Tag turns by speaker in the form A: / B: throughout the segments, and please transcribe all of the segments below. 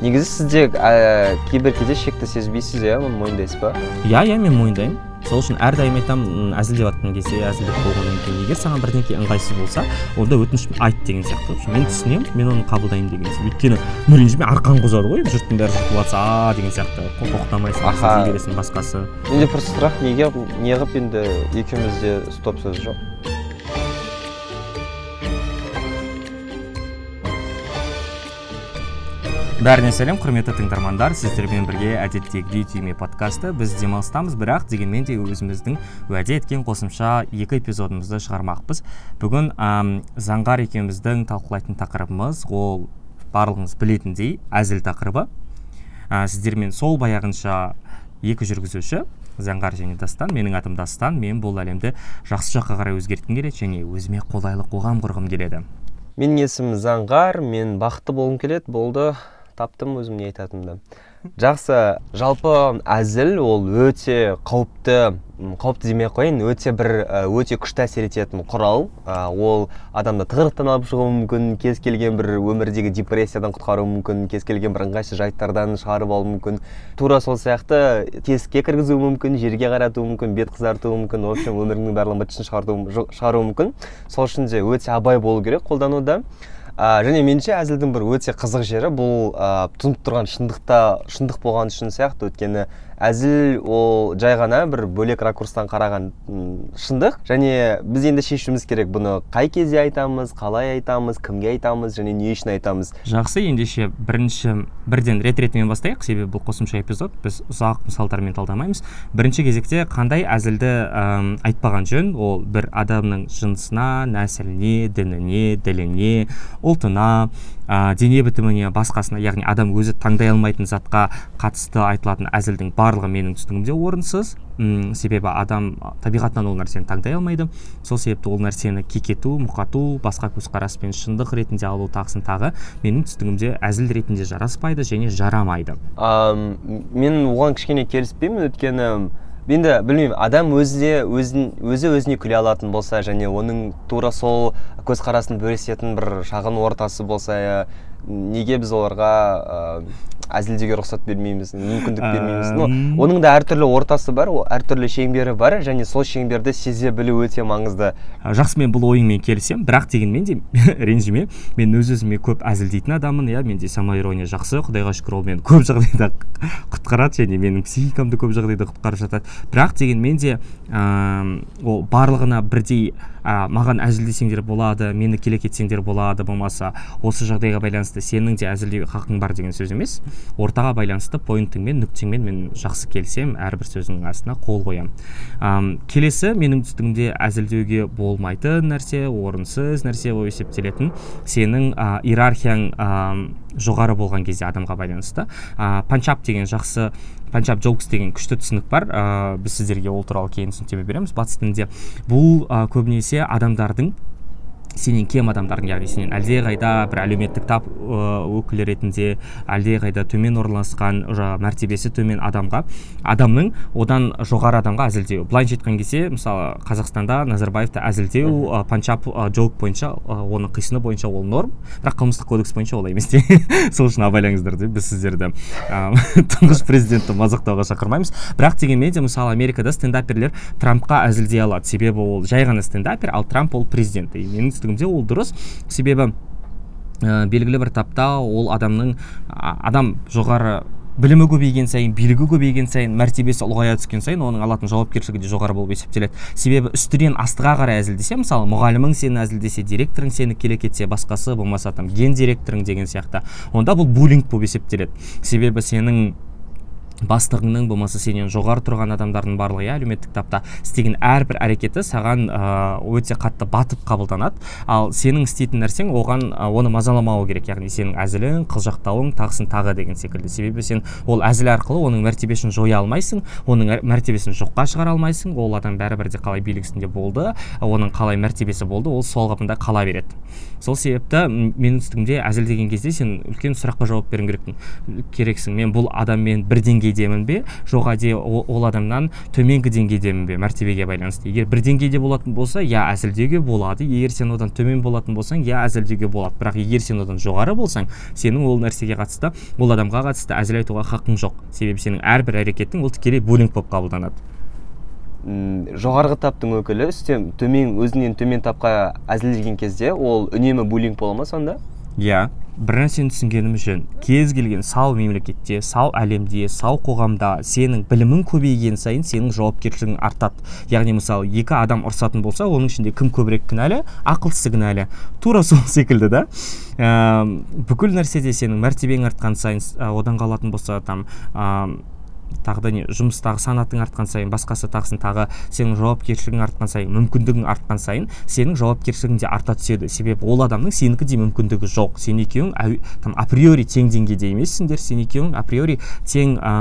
A: негізі сізде ә, кейбір кезде шекті сезбейсіз иә оны мойындайсыз ба?
B: Иә иә мен мойындаймын. Сол үшін әрдайым айтамын әзілдеп жатқан кезде әзілдеп болғаннан кейін егер саған бірдеңке ыңғайсыз болса онда өтініш айт деген сияқты. Мен түсінемін мен оны қабылдаймын деген сияқты. Өйткені ну ренжіме арқаң қозады ғой жұрттың бәрі жұтып жатса а деген сияқты. Тоқтамайсың
A: аха.
B: бересің басқасы.
A: Менде просто сұрақ неге неғып енді екеумізде стоп сөз жоқ.
B: Бәріне сәлем құрметті тыңдармандар. Сіздермен бірге әдеттегідей түйме подкасты біз демалыстамыз бірақ дегенмен де өзіміздің уәде еткен қосымша екі эпизодымызды шығармақпыз. Бүгін әм, заңғар екеуміздің талқылайтын тақырыбымыз ол барлығыңыз білетіндей әзіл тақырыбы. Ә, сіздермен сол баяғынша екі жүргізуші заңғар және дастан менің атым дастан мен бұл әлемді жақсы жаққа қарай өзгерткім келеді және өзіме қолайлы қоғам құрғым келеді.
A: Менің есімім заңғар мен бақытты болғым келеді болды. Таптым өзім не айтатынымды. Жақсы жалпы әзіл ол өте қауіпті қауіпті демей ақ қояйын өте бір өте күшті әсер ететін құрал. Ол адамды тығырықтан алып шығуы мүмкін кез келген бір өмірдегі депрессиядан құтқаруы мүмкін кез келген бір ыңғайсыз жайттардан шығарып алуы мүмкін. Тура сол сияқты тесікке кіргізуі мүмкін жерге қаратуы мүмкін бет қызартуы мүмкін в общем өміріңнің барлығын быт шығаруы мүмкін. Сол үшін де өте абай болу керек қолдануда. Ә, және меніңше әзілдің бір өте қызық жері бұл ә, тұнып тұрған шындықта шындық болған үшін сияқты. Өйткені әзіл ол жай ғана бір бөлек ракурстан қараған шындық. Және біз енді шешуіміз керек. Бұны қай кезде айтамыз қалай айтамыз кімге айтамыз және не үшін айтамыз?
B: Жақсы ендеше бірінші бірден рет ретімен бастайық. Себебі бұл қосымша эпизод. Біз ұзақ мысалдармен талдамаймыз. Бірінші кезекте қандай әзілді ә, айтпаған жөн? Ол бір адамның жынысына нәсіліне дініне діліне ұлтына ә, дене бітіміне басқасына яғни адам өзі таңдай алмайтын затқа қатысты айтылатын әзілдің барлығы менің түсінігімде орынсыз. М себебі адам табиғатынан ол нәрсені таңдай алмайды. Сол себепті ол нәрсені кекету мұқату басқа көзқараспен шындық ретінде алу тағысын тағы менің түсінігімде әзіл ретінде жараспайды және жарамайды.
A: Мен оған кішкене келіспеймін. Өйткені енді білмеймін адам өзі өзін өзі өзіне күле алатын болса және оның тура сол көзқарасын бөлісетін бір шағын ортасы болса неге біз оларға әзілдеуге рұқсат бермейміз мүмкіндік бермейміз? Но оның да әртүрлі ортасы бар әртүрлі шеңбері бар және сол шеңберді сезе білу өте маңызды.
B: Жақсы мен бұл ойыңмен келісемін бірақ дегенмен де ренжіме мен өз өзіме көп әзілдейтін адаммын иә менде самоирония жақсы құдайға шүкір ол мені көп жағдайда құтқарады және менің психикамды көп жағдайда құтқарып жатады. Бірақ дегенмен де ол барлығына бірдей ә, маған әзілдесеңдер болады мені келе кетсеңдер болады болмаса осы жағдайға байланысты сенің де әзілдеуге хақың бар деген сөз емес. Ортаға байланысты поинтіңмен нүктеңмен мен жақсы келісемін әрбір сөзіңнің астына қол қоямын. Ә, келесі менің түсінігімде әзілдеуге болмайтын нәрсе орынсыз нәрсе болып есептелетін сенің ә, иерархияң ә, жоғары болған кезде адамға байланысты. Ә, панчап деген жақсы панчап джокс деген күшті түсінік бар. Ә, біз сіздерге ол туралы кейін түсініктеме береміз. Батыс тілінде бұл ә, көбінесе адамдардың сенен кем адамдардың яғни сенен әлдеқайда бір әлеуметтік тап өкілі ретінде әлдеқайда төмен орналасқан мәртебесі төмен адамға адамның одан жоғары адамға әзілдеу былайынша айтқан кезде мысалы қазақстанда назарбаевты әзілдеу ә, панчап бойынша оның қисыны бойынша ол норм. Бірақ қылмыстық кодекс бойынша олай емес те. Сол үшін абайлаңыздар деп біз сіздерді тұңғыш президентті мазақтауға шақырмаймыз. Бірақ дегенмен де мысалы америкада стендаперлер трампқа әзілдей алады. Себебі ол жай ғана стендапер ал трамп ол президент. И менің түсінігімде ол дұрыс. Себебі ә, белгілі бір тапта ол адамның адам жоғары білімі көбейген сайын билігі көбейген сайын мәртебесі ұлғая түскен сайын оның алатын жауапкершілігі де жоғары болып есептеледі. Себебі үстіден астыға қарай әзілдесе мысалы мұғалімің сені әзілдесе директорың сені келе кетсе басқасы болмаса там ген директорың деген сияқты онда бұл буллинг болып есептеледі. Себебі сенің бастығыңның болмаса сенен жоғары тұрған адамдардың барлығы иә әлеуметтік тапта істеген әрбір әрекеті саған өте қатты батып қабылданады. Ал сенің істейтін нәрсең оған оны мазаламауы керек яғни сенің әзілің қылжақтауың тағысын тағы деген секілді. Себебі сен ол әзіл арқылы оның мәртебесін жоя алмайсың оның мәртебесін жоққа шығара алмайсың. Ол адам бәрібір де қалай билік үстінде болды оның қалай мәртебесі болды ол сол қалпында қала береді. Сол себепті менің түсінігімде әзіл деген кезде сен үлкен сұраққа жауап беруің керексің. Мен бұл адаммен бір деңгей деңгейдемін бе? Жоқ әлде ол адамнан төменгі деңгейдемін бе? мәртебеге байланысты. Егер бір деңгейде болатын болса иә әзілдеуге болады. Егер сен одан төмен болатын болсаң иә әзілдеуге болады. Бірақ егер сен одан жоғары болсаң сенің ол нәрсеге қатысты ол адамға қатысты әзіл айтуға хақың жоқ. Себебі сенің әрбір әрекетің ол тікелей буллинг болып қабылданады.
A: Жоғарғы таптың өкілі үстем төмен өзінен төмен тапқа әзілдеген кезде ол үнемі буллинг бола ма сонда?
B: Иә бір нәрсені түсінгенім үшін кез келген сау мемлекетте сау әлемде сау қоғамда сенің білімің көбейген сайын сенің жауапкершілігің артады. Яғни мысалы екі адам ұрысатын болса оның ішінде кім көбірек кінәлі? Ақылсызы кінәлі. Тура сол секілді да. Ә, бүкіл нәрседе сенің мәртебең артқан сайын одан қалатын болса там тағы да не жұмыстағы санатың артқан сайын басқасы тағысын тағы сенің жауапкершілігің артқан сайын мүмкіндігің артқан сайын сенің жауапкершілігің де арта түседі. Себебі ол адамның сенікідей мүмкіндігі жоқ. Сен екеуің там априори тең деңгейде емессіңдер сен екеуің априори тең ә,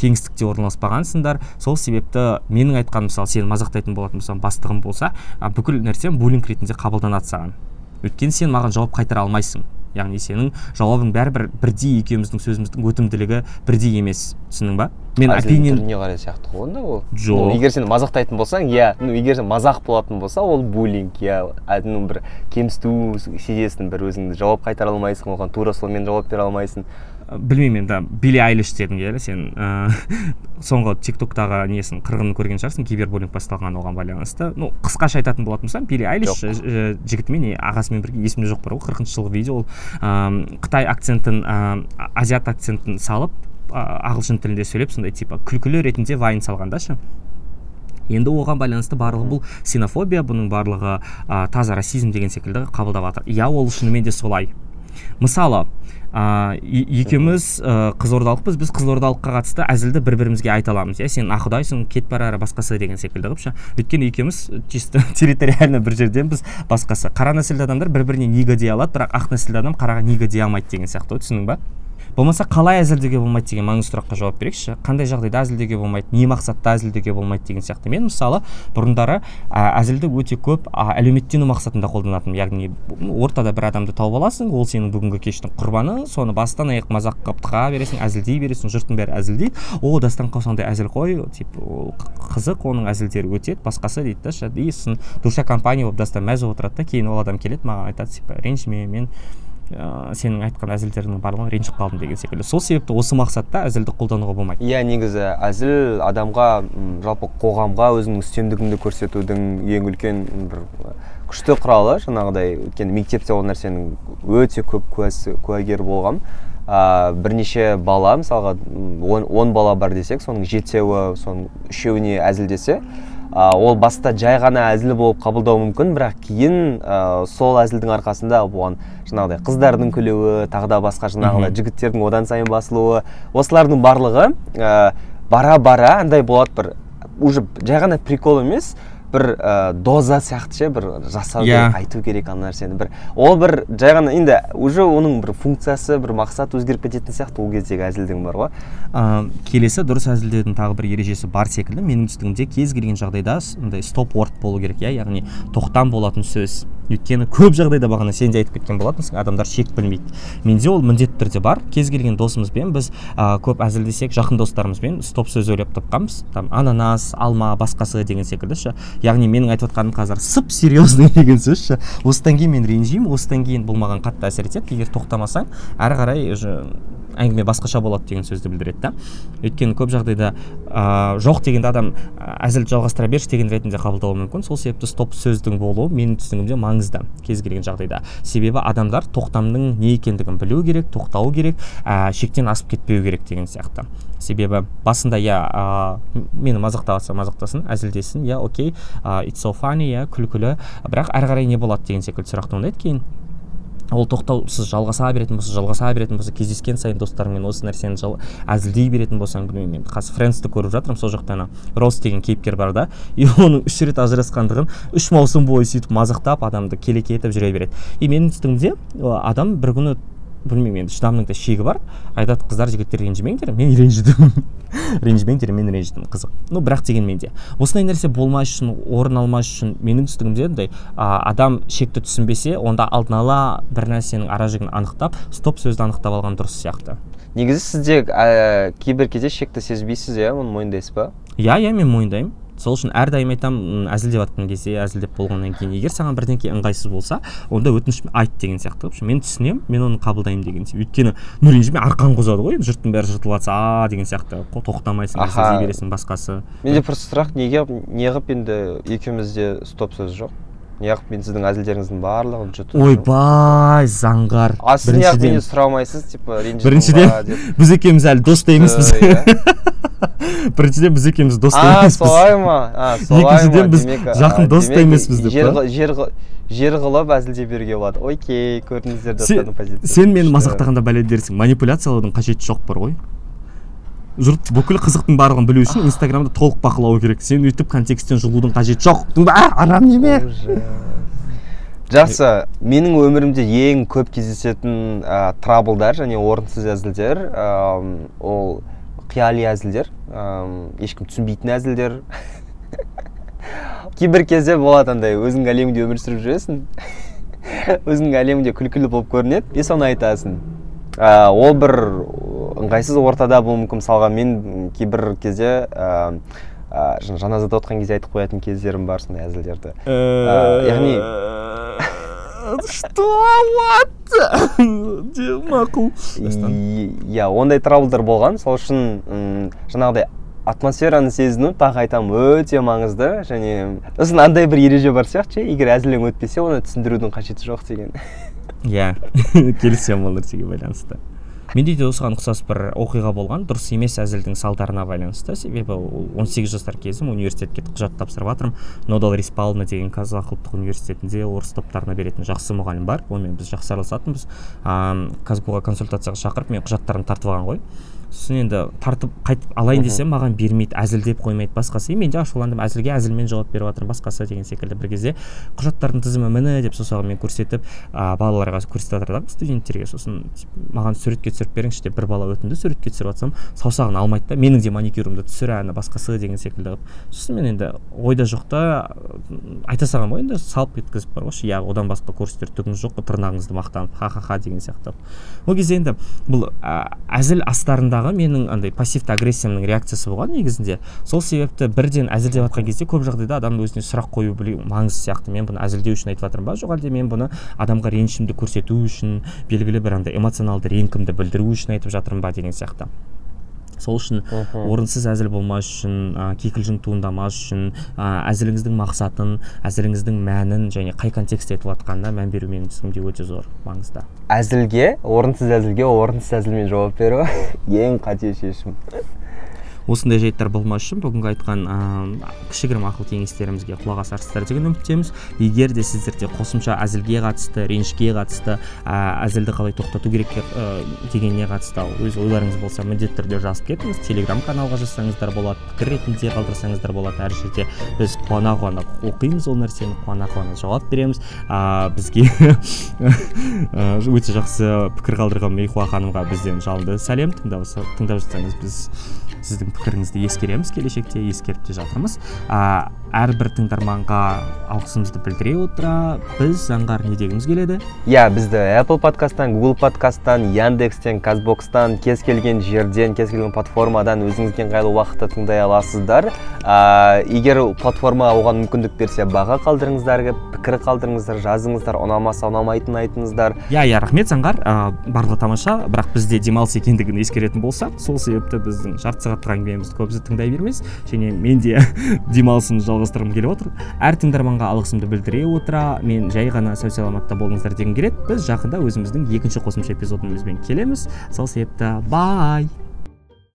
B: кеңістікте орналаспағансыңдар. Сол себепті менің айтқаным мысалы сені мазақтайтын болатын болсам бастығым болса ә, бүкіл нәрсем буллинг ретінде қабылданады саған. Өйткені сен маған жауап қайтара алмайсың. Яғни сенің жауабың бәрібір бірдей екеуміздің сөзіміздің өтімділігі бірдей емес. Түсіндің ба?
A: Мен опинион түріне қарай сияқты ғой онда ол. Жоқ. Егер сен мазақтайтын болсаң иә ну егер сен мазақ болатын болса ол буллинг иә ну бір кемсіту сезесің бір өзіңді жауап қайтара алмайсың оған тура солмен жауап бере алмайсың.
B: Білмеймін енді билли айлиш дедің иә сен ыыы соңғы тик токтағы несін қырғынын көрген шығарсың кибербуллинг басталған оған байланысты. Ну қысқаша айтатын болатын болсам билли айлиш жігітімен ағасымен бірге есімде жоқ бар ғой қырқыншы жылғы видео ол. Ыыы қытай акцентін ыыы азиат акцентін салып ағылшын тілінде сөйлеп сондай типа күлкілі ретінде вайн салған да шы енді оған байланысты барлығы бұл ксенофобия бұның барлығы ә, таза расизм деген секілді қабылдап жатыр иә ол шынымен де солай. Мысалы ә, екеуміз ә, қызылордалықпыз. Біз қызылордалыққа қатысты әзілді бір бірімізге айта аламыз. Иә сен ақұдайсың кет бар әрі басқасы деген секілді қылып ше өйткені екеуміз чисто территориально бір жерденбіз басқасы. Қара нәсілді адамдар бір біріне нига дей алады бірақ ақ нәсілді адам қараға нига дей алмайды деген сияқты ғой түсіндің ба? Болмаса қалай әзілдеуге болмайды деген маңызды сұраққа жауап берейікші. Қандай жағдайда әзілдеуге болмайды не мақсатта әзілдеуге болмайды деген сияқты. Мен мысалы бұрындары әзілді өте көп әлеуметтену мақсатында қолданатынмын яғни ортада бір адамды тауып аласың ол сенің бүгінгі кештің құрбаны соны бастан аяқ мазақ қылып тыға бересің әзілдей бересің жұрттың бәрі әзілдейді. О дастан қосандай әзіл қой типа ол қызық оның әзілдері өтеді басқасы дейді да и сосын душа компания болып дастан мәз болып отырады да кейін ол адам келеді маған айтады типа ренжіме мен ә, сенің айтқан әзілдеріңнің барлығына ренжіп қалдым деген секілді. Сол себепті осы мақсатта әзілді қолдануға болмайды.
A: Иә негізі әзіл адамға жалпы қоғамға өзіңнің үстемдігіңді көрсетудің ең үлкен бір күшті құралы жаңағыдай өйткені мектепте ол нәрсенің өте көп куәсі куәгер болғам. Ә, бірнеше бала мысалға он, он бала бар десек соның жетеуі соның үшеуіне әзілдесе ол баста жай ғана әзіл болып қабылдауы мүмкін бірақ кейін ә, сол әзілдің арқасында оған жаңағыдай қыздардың күлуі тағы да басқа жаңағыдай жігіттердің одан сайын басылуы осылардың барлығы ә, бара бара андай болады бір уже жай ғана прикол емес бір ә, доза сияқты ше бір жасау yeah. керек иә. айту керек ана нәрсені бір ол бір жай ғана енді уже оның бір функциясы бір мақсаты өзгеріп кететін сияқты ол кездегі әзілдің бар ғой
B: ә, келесі дұрыс әзілдеудің тағы бір ережесі бар секілді менің түсінігімде кез келген жағдайда андай стоп ворд болу керек иә яғни тоқтам болатын сөз өйткені көп жағдайда бағана сен де айтып кеткен болатынсың адамдар шек білмейді. Менде ол міндетті түрде бар. Кез келген досымызбен біз ә, көп әзілдесек жақын достарымызбен стоп сөз ойлап тапқанбыз. Там ананас алма басқасы деген секілді ше яғни менің айтып жатқаным қазір сып серьезный деген сөз ше осыдан кейін мен ренжимін осыдан кейін бұл маған қатты әсер етеді. Егер тоқтамасаң әрі қарай әңгіме басқаша болады деген сөзді білдіреді да. Өйткені көп жағдайда ә, жоқ дегенде адам әзілді жалғастыра берші деген ретінде қабылдауы мүмкін. Сол себепті стоп сөздің болуы менің түсінігімде маңызды кез келген жағдайда. Себебі адамдар тоқтамның не екендігін білу керек тоқтау керек ә, шектен асып кетпеу керек деген сияқты. Себебі басында иә ә, мені мазақтаса мазақтасын әзілдесін иә окей ә, it's so funny иә күлкілі. Бірақ әрі қарай не болады деген секілді сұрақ туындайды кейін. Ол тоқтаусыз жалғаса беретін болса жалғаса беретін болса кездескен сайын достарыңмен осы нәрсені әзілдей беретін болсаң білмеймін енді. Қазір френдсті көріп жатырмын сол жақта ана рос деген кейіпкер бар да. И оның үш рет ажырасқандығын үш маусым бойы сөйтіп мазақтап адамды келеке етіп жүре береді. И менің түсінігімде адам бір күні білмеймін енді шыдамның да шегі бар. Айтады қыздар жігіттер ренжімеңдер мен ренжідім. Ренжімеңдер мен ренжідім қызық. Ну бірақ дегенмен де осындай нәрсе болмас үшін орын алмас үшін менің түсінігімде андай адам шекті түсінбесе онда алдын ала бір нәрсенің ара жігін анықтап стоп сөзді анықтап алған дұрыс сияқты.
A: Негізі сізде ә, кейбір кезде шекті сезбейсіз иә оны мойындайсыз ба?
B: Иә иә мен мойындаймын. Сол үшін әрдайым айтамын әзілдеп жатқан кезде әзілдеп болғаннан кейін егер саған бірдеңке ыңғайсыз болса онда өтініш айт деген сияқты мен түсінемін мен оны қабылдаймын деген сияқты. Өйткені ну ренжіме арқан қозады ғой енді жұрттың бәрі жыртылып жатса а деген сияқты. Тоқтамайсың
A: Аха.
B: бересің басқасы.
A: Менде просто сұрақ неге неғып енді екеумізде стоп сөз жоқ? Неғып мен сіздің әзілдеріңіздің барлығын жұтып
B: ойбай заңғар.
A: А сіз неғып менен сұрамайсыз типа
B: біріншіден біз екеуміз әлі дос та емеспіз
A: Иә.
B: біріншіден біз екеуміз дос та емеспіз
A: солай ма? А солай
B: екіншіден біз жақын дос та емеспіз деп
A: жер, жер, қы- жер қылып әзілдей беруге болады. Окей көрдіңіздер достардың позициясын
B: сен мені мазақтағанда бәле дерсің. Манипуляциялаудың қажеті жоқ бар ғой. Жұрт бүкіл қызықтың барлығын білу үшін инстаграмды толық бақылауы керек. Сен өйтіп контексттен жұлудың қажеті жоқ. Арам неме
A: жақсы. Менің өмірімде ең көп кездесетін ә, траблдар және орынсыз әзілдер ам, ол қияли әзілдер. Ам, ешкім түсінбейтін әзілдер. Кейбір кезде болады андай өзіңнің әлеміңде өмір сүріп жүресің. Өзіңнің әлеміңде күлкілі болып көрінеді. И соны айтасың. Ә, ол бір ыңғайсыз ортада болуы мүмкін. Мысалға мен кейбір кезде ә, ә, жан- жаназада отқан кезде айтып қоятын кездерім бар сондай әзілдерді.
B: Э,
A: яғни-
B: что what мақұл
A: иә ондай траблдар болған. Сол үшін жаңағыдай атмосфераны сезіну тағы айтамын өте маңызды. Және сосын андай бір ереже бар сияқты ше егер әзілің өтпесе оны түсіндірудің қажеті жоқ деген.
B: Иә келісемін ол нәрсеге байланысты. Менде де осыған ұқсас бір оқиға болған. Дұрыс емес әзілдің салдарына байланысты. Себебі ол 18 жастар кезім университетке құжат тапсырып жатырмын нодал риспаловна деген қазақ ұлттық университетінде орыс топтарына беретін жақсы мұғалім бар. Онымен біз жақсы араласатынбыз. Ыыы казгуға консультацияға шақырып мен құжаттарын тартып алған ғой. Сосын енді тартып қайтып алайын десем маған бермейді әзілдеп қоймайды басқасы. И мен де ашуландым әзілге әзілмен жауап беріп жатырмын басқасы деген секілді бір кезде. Құжаттардың тізімі міне деп саусағымен көрсетіп ә, балаларға көрсетіп жатыр да студенттерге. Сосын маған суретке түсіріп беріңізші деп бір бала өтінді суретке түсіріп жатсам саусағын алмайды да менің де маникюрімді түсір ана басқасы деген секілді қылып. Сосын мен енді ойда жоқта айта салғанмын ғой енді салып кеткізіп бар қойшы иә одан басқа көрсетер түгіңіз жоқ қой тырнағыңызды мақтанып ха ха ха деген сияқты ол кезде енді бұл әзіл астарындағы менің андай пассивті агрессиямның реакциясы болған негізінде. Сол себепті бірден әзілдеп жатқан кезде көп жағдайда адамның өзіне сұрақ қою білу маңызды сияқты. Мен бұны әзілдеу үшін айтып жатырмын ба? Жоқ әлде мен бұны адамға ренішімді көрсету үшін белгілі бір андай эмоционалды реңкімді білдіру үшін айтып жатырмын ба деген сияқты. Сол үшін орынсыз әзіл болмас үшін ә, кикілжің туындамас үшін ә, әзіліңіздің мақсатын әзіліңіздің мәнін және қай контекстте айтылып жатқанына мән беру менің түсінігімде өте зор маңызды
A: әзілге орынсыз әзілге орынсыз әзілмен жауап беру ең қате шешім.
B: Осындай жайттар болмас үшін бүгінгі айтқан ә, кішігірім ақыл кеңестерімізге құлақ асарсыздар деген үміттеміз. Егер де сіздерде қосымша әзілге қатысты ренішке қатысты ә, әзілді қалай тоқтату керек ә, дегеніне қатысты өз ойларыңыз болса міндетті түрде жазып кетіңіз. Телеграм каналға жазсаңыздар болады пікір ретінде қалдырсаңыздар болады. Әр жерде біз қуана қуана оқимыз ол нәрсені қуана қуана жауап береміз. Ә, бізге өте жақсы пікір қалдырған мейхуа ханымға бізден жалынды сәлем. Тыңдап тыңдап жатсаңыз біз сіздің пікіріңізді ескереміз келешекте ескеріп те жатырмыз. Ә, әрбір тыңдарманға алғысымызды білдіре отыра біз заңғар не дегіміз келеді?
A: Иә бізді apple подкасттан google подкасттан яндекстен казбокстан кез келген жерден кез келген платформадан өзіңізге ыңғайлы уақытта тыңдай аласыздар. Ә, егер платформа оған мүмкіндік берсе баға қалдырыңыздар пікір қалдырыңыздар жазыңыздар ұнамаса ұнамайтынын айтыңыздар.
B: Иә иә рахмет заңғар. Ә, барлығы тамаша бірақ бізде демалыс екендігін ескеретін болсақ сол себепті біздің жарты әңгімемізді көбісі тыңдай бермес және мен де демалысымды жалғастырғым келіп отыр. Әр тыңдарманға алғысымды білдіре отыра мен жай ғана сау саламатта болыңыздар дегім келеді. Біз жақында өзіміздің екінші қосымша эпизодымызбен келеміз. Сол себепті бай!